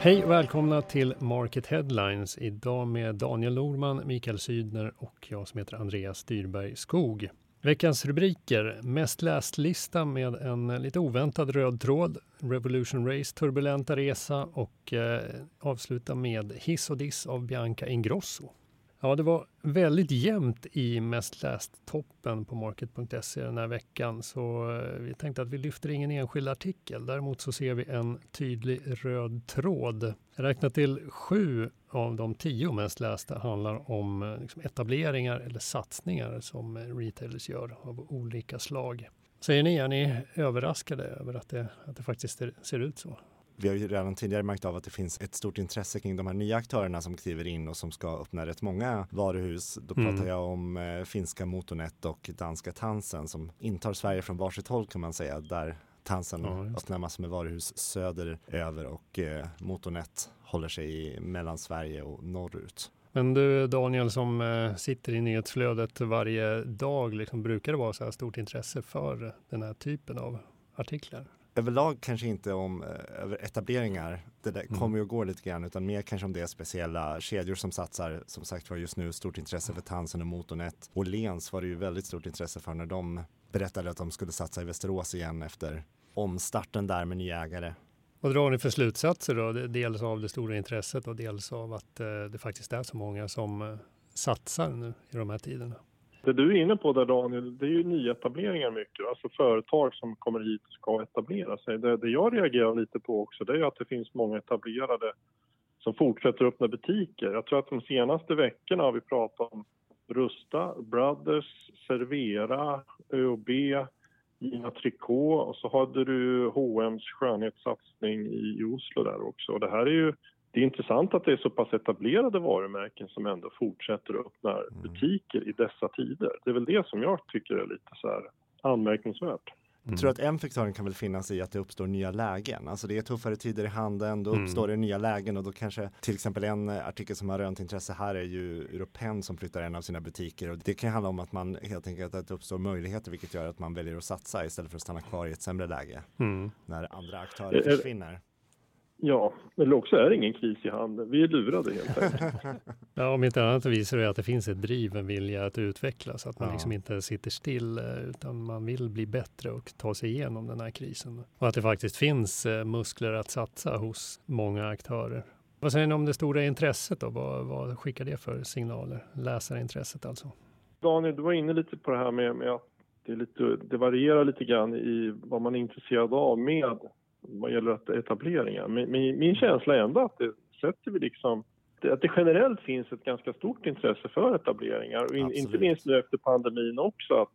Hej och välkomna till Market Headlines. Idag med Daniel Norman, Mikael Sydner och jag som heter Andreas Dyrberg Skog. Veckans rubriker. Mest läst-lista med en lite oväntad röd tråd. Revolution Race turbulenta resa och eh, avsluta med hiss och diss av Bianca Ingrosso. Ja, det var väldigt jämnt i mest läst-toppen på market.se den här veckan, så eh, vi tänkte att vi lyfter ingen enskild artikel. Däremot så ser vi en tydlig röd tråd. Räknat till sju av de tio mest lästa handlar om eh, liksom etableringar eller satsningar som eh, retailers gör av olika slag. Säger ni, är ni överraskade över att det, att det faktiskt ser ut så? Vi har ju redan tidigare märkt av att det finns ett stort intresse kring de här nya aktörerna som kliver in och som ska öppna rätt många varuhus. Då mm. pratar jag om eh, finska Motornet och danska Tansen som intar Sverige från varsitt håll kan man säga. Där Tansen ja, öppnar massor med varuhus söderöver och eh, Motornet håller sig i mellan Sverige och norrut. Men du Daniel som eh, sitter i nyhetsflödet varje dag, liksom, brukar det vara så här stort intresse för den här typen av artiklar? Överlag kanske inte om eh, etableringar. Det där mm. kommer och går lite grann utan mer kanske om det är speciella kedjor som satsar. Som sagt var just nu stort intresse för Tansen och Motornet. Och Lens var det ju väldigt stort intresse för när de berättade att de skulle satsa i Västerås igen efter omstarten där med nya ägare. Vad drar ni för slutsatser då? Dels av det stora intresset och dels av att eh, det faktiskt är så många som eh, satsar nu i de här tiderna? Det du är inne på där Daniel, det är ju nyetableringar mycket. Alltså företag som kommer hit och ska etablera sig. Det, det jag reagerar lite på också det är att det finns många etablerade som fortsätter öppna butiker. Jag tror att de senaste veckorna har vi pratat om Rusta, Brothers, Servera, ÖoB, Gina Tricot och så hade du H&M's skönhetssatsning i Oslo där också. Och det här är ju det är intressant att det är så pass etablerade varumärken som ändå fortsätter att öppna mm. butiker i dessa tider. Det är väl det som jag tycker är lite så här anmärkningsvärt. Mm. Jag tror att en förklaring kan väl finnas i att det uppstår nya lägen. Alltså det är tuffare tider i handeln, då mm. uppstår det nya lägen och då kanske till exempel en artikel som har rönt intresse här är ju Europen som flyttar en av sina butiker och det kan handla om att man helt enkelt att det uppstår möjligheter vilket gör att man väljer att satsa istället för att stanna kvar i ett sämre läge mm. när andra aktörer försvinner. Ja, eller också är det ingen kris i handeln. Vi är lurade helt enkelt. ja, om inte annat visar det att det finns ett driv, en vilja att utvecklas. Att man ja. liksom inte sitter still eh, utan man vill bli bättre och ta sig igenom den här krisen. Och att det faktiskt finns eh, muskler att satsa hos många aktörer. Vad säger ni om det stora intresset då? Vad, vad skickar det för signaler? Läsarintresset alltså? Daniel, du var inne lite på det här med, med att det, lite, det varierar lite grann i vad man är intresserad av med vad gäller etableringar. Min, min, min känsla är ändå att det sätter vi liksom att det generellt finns ett ganska stort intresse för etableringar och in, inte minst nu efter pandemin också att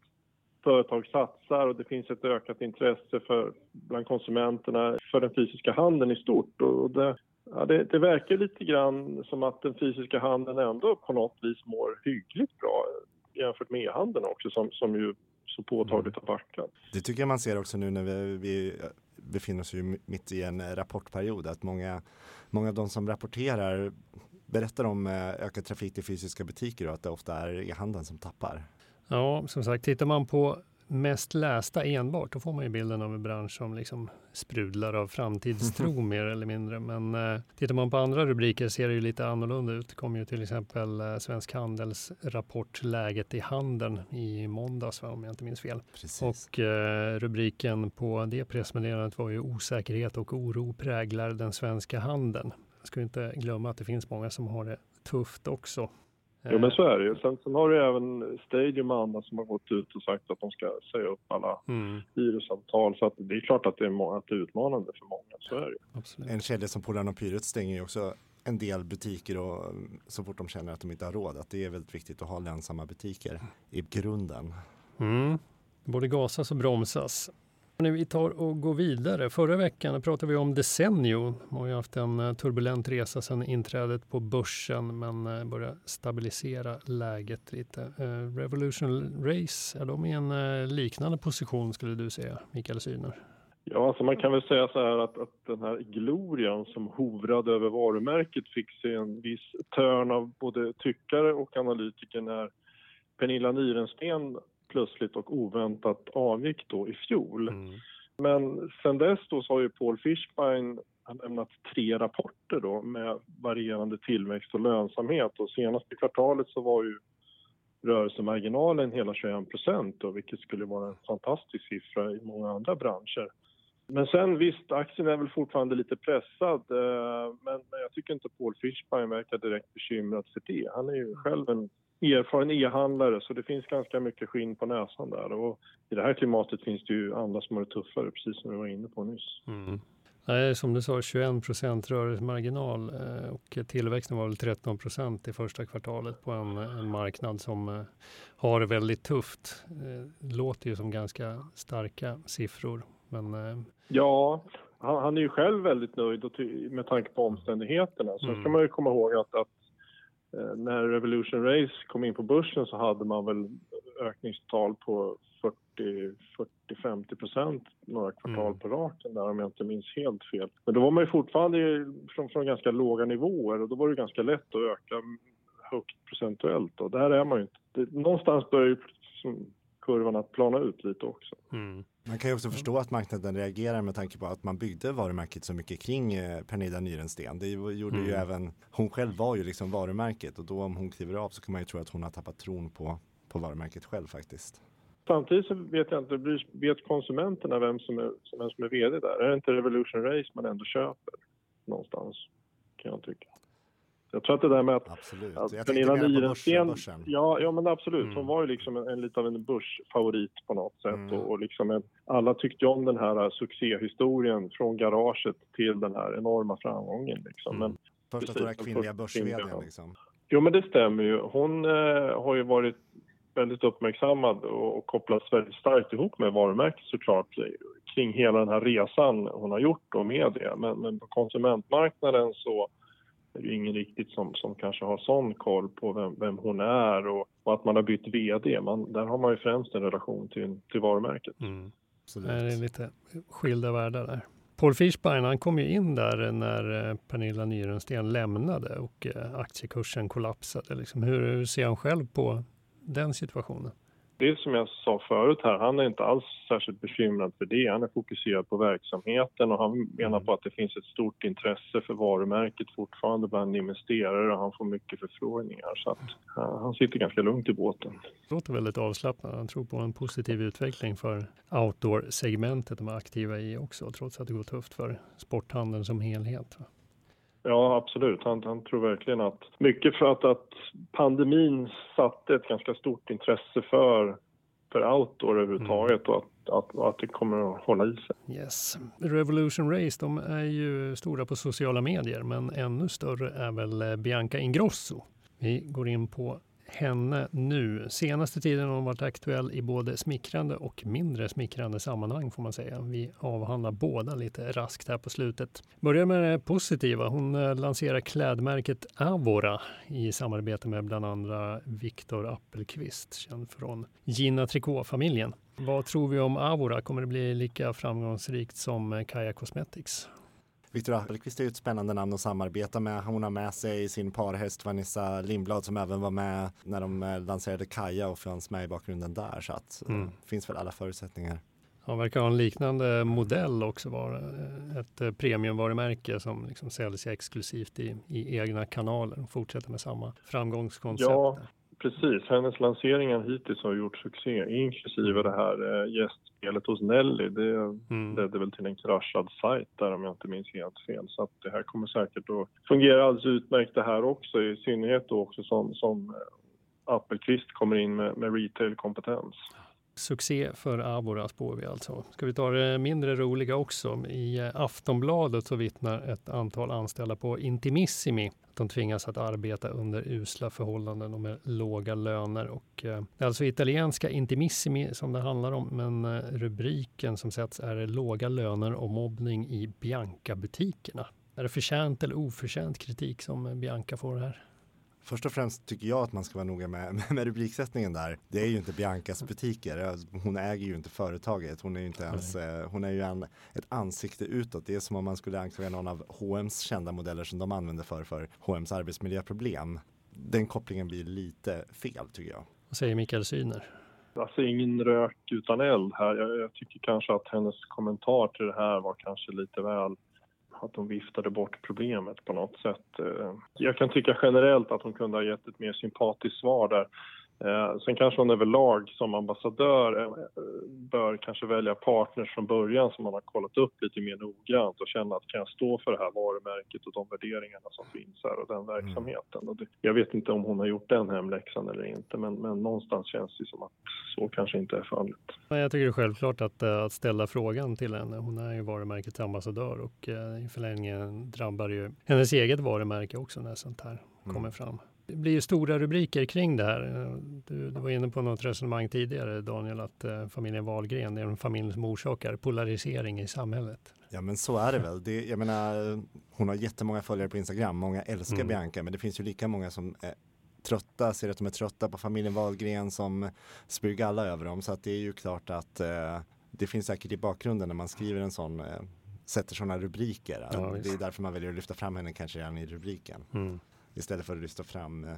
företag satsar och det finns ett ökat intresse för, bland konsumenterna för den fysiska handeln i stort. Och det, ja, det, det verkar lite grann som att den fysiska handeln ändå på något vis mår hyggligt bra jämfört med e-handeln också som, som ju så påtagligt har backat. Det tycker jag man ser också nu när vi, vi befinner oss ju mitt i en eh, rapportperiod att många, många av de som rapporterar berättar om eh, ökad trafik till fysiska butiker och att det ofta är e-handeln som tappar. Ja, som sagt, tittar man på mest lästa enbart, då får man ju bilden av en bransch som liksom sprudlar av framtidstro mer eller mindre. Men eh, tittar man på andra rubriker ser det ju lite annorlunda ut. Det kom ju till exempel eh, Svensk Handels rapport Läget i handeln i måndags, om jag inte minns fel. Precis. Och eh, rubriken på det pressmeddelandet var ju Osäkerhet och oro präglar den svenska handeln. Jag ska inte glömma att det finns många som har det tufft också. Jo men så är det ju. Sen, sen har du även Stadium och andra som har gått ut och sagt att de ska säga upp alla mm. hyresavtal. Så att det är klart att det är, att det är utmanande för många. Så är det. Absolut. En kedja som Polarn och Pyret stänger ju också en del butiker och så fort de känner att de inte har råd. Att det är väldigt viktigt att ha lönsamma butiker i grunden. Mm. Både gasas och bromsas. Vi tar och går vidare. Förra veckan pratade vi om Desenio. De har ju haft en eh, turbulent resa sedan inträdet på börsen men eh, börjar stabilisera läget lite. Eh, Revolution Race, är de i en liknande position skulle du säga, Mikael Syner? Ja, alltså man kan väl säga så här att, att den här glorian som hovrade över varumärket fick sig en viss törn av både tyckare och analytiker när Pernilla Nyrensten plötsligt och oväntat avgick då i fjol. Mm. Men sen dess då så har ju Paul Fishbein lämnat tre rapporter då med varierande tillväxt och lönsamhet och senaste kvartalet så var ju rörelsemarginalen hela 21 procent vilket skulle vara en fantastisk siffra i många andra branscher. Men sen visst, aktien är väl fortfarande lite pressad eh, men, jag tycker inte Paul Fishbein verkar direkt bekymrad för det. Han är ju själv en erfaren e-handlare så det finns ganska mycket skinn på näsan där och i det här klimatet finns det ju andra som har det tuffare precis som vi var inne på nyss. Mm. Nej, som du sa, 21 procent rörelsemarginal eh, och tillväxten var väl 13 procent i första kvartalet på en, en marknad som eh, har det väldigt tufft. Eh, låter ju som ganska starka siffror. Men, ja, han, han, är ju själv väldigt nöjd med tanke på omständigheterna. Sen mm. ska man ju komma ihåg att, att när Revolution Race kom in på börsen så hade man väl ökningstal på 40-50 procent några kvartal mm. på raken där om jag inte minns helt fel. Men då var man ju fortfarande från, från ganska låga nivåer och då var det ganska lätt att öka högt procentuellt och där är man ju inte. Det, någonstans börjar ju kurvan att plana ut lite också. Mm. Man kan ju också förstå att marknaden reagerar med tanke på att man byggde varumärket så mycket kring eh, Pernilla Nyrensten. Det gjorde mm. ju även, hon själv var ju liksom varumärket och då om hon kliver av så kan man ju tro att hon har tappat tron på, på varumärket själv faktiskt. Samtidigt så vet jag inte, vet konsumenterna vem som är, vem som är VD där? Är det inte Revolution Race man ändå köper någonstans? Kan jag tycka. Jag tror att det där med att, absolut. att Pernilla Nyrensten... Ja, ja, men absolut. Mm. Hon var ju liksom en, en lite av en börsfavorit på något sätt. Mm. Och, och liksom en, alla tyckte om den här succéhistorien från garaget till den här enorma framgången. Liksom. Mm. Men, Första stora kvinnliga börs liksom. Jo, men det stämmer ju. Hon eh, har ju varit väldigt uppmärksammad och kopplats väldigt starkt ihop med varumärket såklart kring hela den här resan hon har gjort och med det. Men, men på konsumentmarknaden så är det ingen riktigt som, som kanske har sån koll på vem, vem hon är och, och, att man har bytt VD. Man, där har man ju främst en relation till, till varumärket. Mm. Det är lite skilda världar där. Paul Fischbein han kom ju in där när eh, Pernilla Nyrensten lämnade och eh, aktiekursen kollapsade. Liksom hur, hur ser han själv på den situationen? Det är som jag sa förut här, han är inte alls särskilt bekymrad för det. Han är fokuserad på verksamheten och han menar på att det finns ett stort intresse för varumärket fortfarande bland investerare och han får mycket förfrågningar. Så att han sitter ganska lugnt i båten. Det låter väldigt avslappnad. Han tror på en positiv utveckling för outdoor-segmentet de är aktiva i också, trots att det går tufft för sporthandeln som helhet. Ja, absolut. Han, han, tror verkligen att mycket för att, att pandemin satte ett ganska stort intresse för, för outdoor överhuvudtaget mm. och att, att, att det kommer att hålla i sig. Yes. Revolution Race, de är ju stora på sociala medier, men ännu större är väl Bianca Ingrosso. Vi går in på henne nu. Senaste tiden har hon varit aktuell i både smickrande och mindre smickrande sammanhang får man säga. Vi avhandlar båda lite raskt här på slutet. Börjar med det positiva. Hon eh, lanserar klädmärket Avora i samarbete med bland andra Viktor Appelqvist, känd från Gina Tricot-familjen. Vad tror vi om Avora? Kommer det bli lika framgångsrikt som Kaja Cosmetics? Viktor Appelqvist är ju ett spännande namn att samarbeta med. Hon har med sig sin parhäst Vanessa Lindblad som även var med när de eh, lanserade Kaja och fanns med i bakgrunden där. Så att eh, mm. det finns väl alla förutsättningar. Ja, verkar ha en liknande modell också vara eh, ett premiumvarumärke som liksom säljs exklusivt i, i egna kanaler och fortsätter med samma framgångskoncept. Ja, Precis, hennes lanseringar hittills har gjort succé inklusive det här eh, gästspelet hos Nelly. Det mm. ledde väl till en kraschad sajt där om jag inte minns helt fel. Så det här kommer säkert att fungera alldeles utmärkt det här också i synnerhet då också som, som eh, Appelqvist kommer in med, med retail-kompetens. Succé för Avora spår vi alltså. Ska vi ta det mindre roliga också? I eh, Aftonbladet så vittnar ett antal anställda på Intimissimi att de tvingas att arbeta under usla förhållanden och med låga löner. Och, eh, det är alltså italienska Intimissimi som det handlar om, men eh, rubriken som sätts är låga löner och mobbning i Bianca-butikerna. Är det förtjänt eller oförtjänt kritik som eh, Bianca får här? Först och främst tycker jag att man ska vara noga med, med rubriksättningen där. Det är ju inte Biancas butiker. Hon äger ju inte företaget. Hon är ju inte ens, eh, hon är ju en, ett ansikte utåt. Det är som om man skulle anklaga någon av H&M's kända modeller som de använder för, för H&M's arbetsmiljöproblem. Den kopplingen blir lite fel tycker jag. Vad säger Mikael Syner? Alltså ingen rök utan eld här. Jag, jag tycker kanske att hennes kommentar till det här var kanske lite väl att hon viftade bort problemet på något sätt. Eh, jag kan tycka generellt att hon kunde ha gett ett mer sympatiskt svar där. Eh, sen kanske hon överlag som ambassadör eh, bör kanske välja partners från början som man har kollat upp lite mer noggrant och känna att kan jag stå för det här varumärket och de värderingarna som finns här och den mm. verksamheten. Och det, jag vet inte om hon har gjort den hemläxan eller inte men, men någonstans känns det som att så kanske inte är fallet. Jag tycker det är självklart att, eh, att ställa frågan till henne. Hon är ju varumärkets ambassadör och i förlängningen drabbar ju hennes eget varumärke också när sånt här mm. kommer fram. Det blir ju stora rubriker kring det här. Du, du var inne på något resonemang tidigare Daniel, att eh, familjen Wahlgren är en familj som orsakar polarisering i samhället. Ja men så är det väl. Det, jag menar, hon har jättemånga följare på Instagram, många älskar mm. Bianca, men det finns ju lika många som är trötta, ser att de är trötta på familjen Wahlgren som spyr alla över dem. Så att det är ju klart att eh, det finns säkert i bakgrunden när man skriver en sån eh, sätter sådana rubriker. Ja, det är därför man väljer att lyfta fram henne kanske redan i rubriken. Mm. Istället för att lyfta fram eh,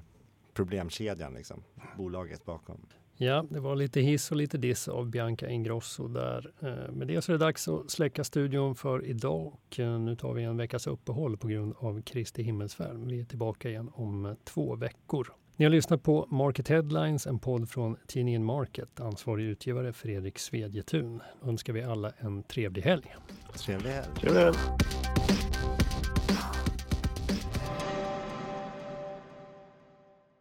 problemkedjan, liksom, bolaget bakom. Ja, det var lite hiss och lite diss av Bianca Ingrosso där. Eh, med det så är det dags att släcka studion för idag och eh, nu tar vi en veckas uppehåll på grund av Kristi himmelsfärd. Vi är tillbaka igen om två veckor. Ni har lyssnat på Market Headlines, en podd från tidningen Market. Ansvarig utgivare Fredrik Svedjetun. Önskar vi alla en trevlig helg. Trevlig helg. Trevlig helg.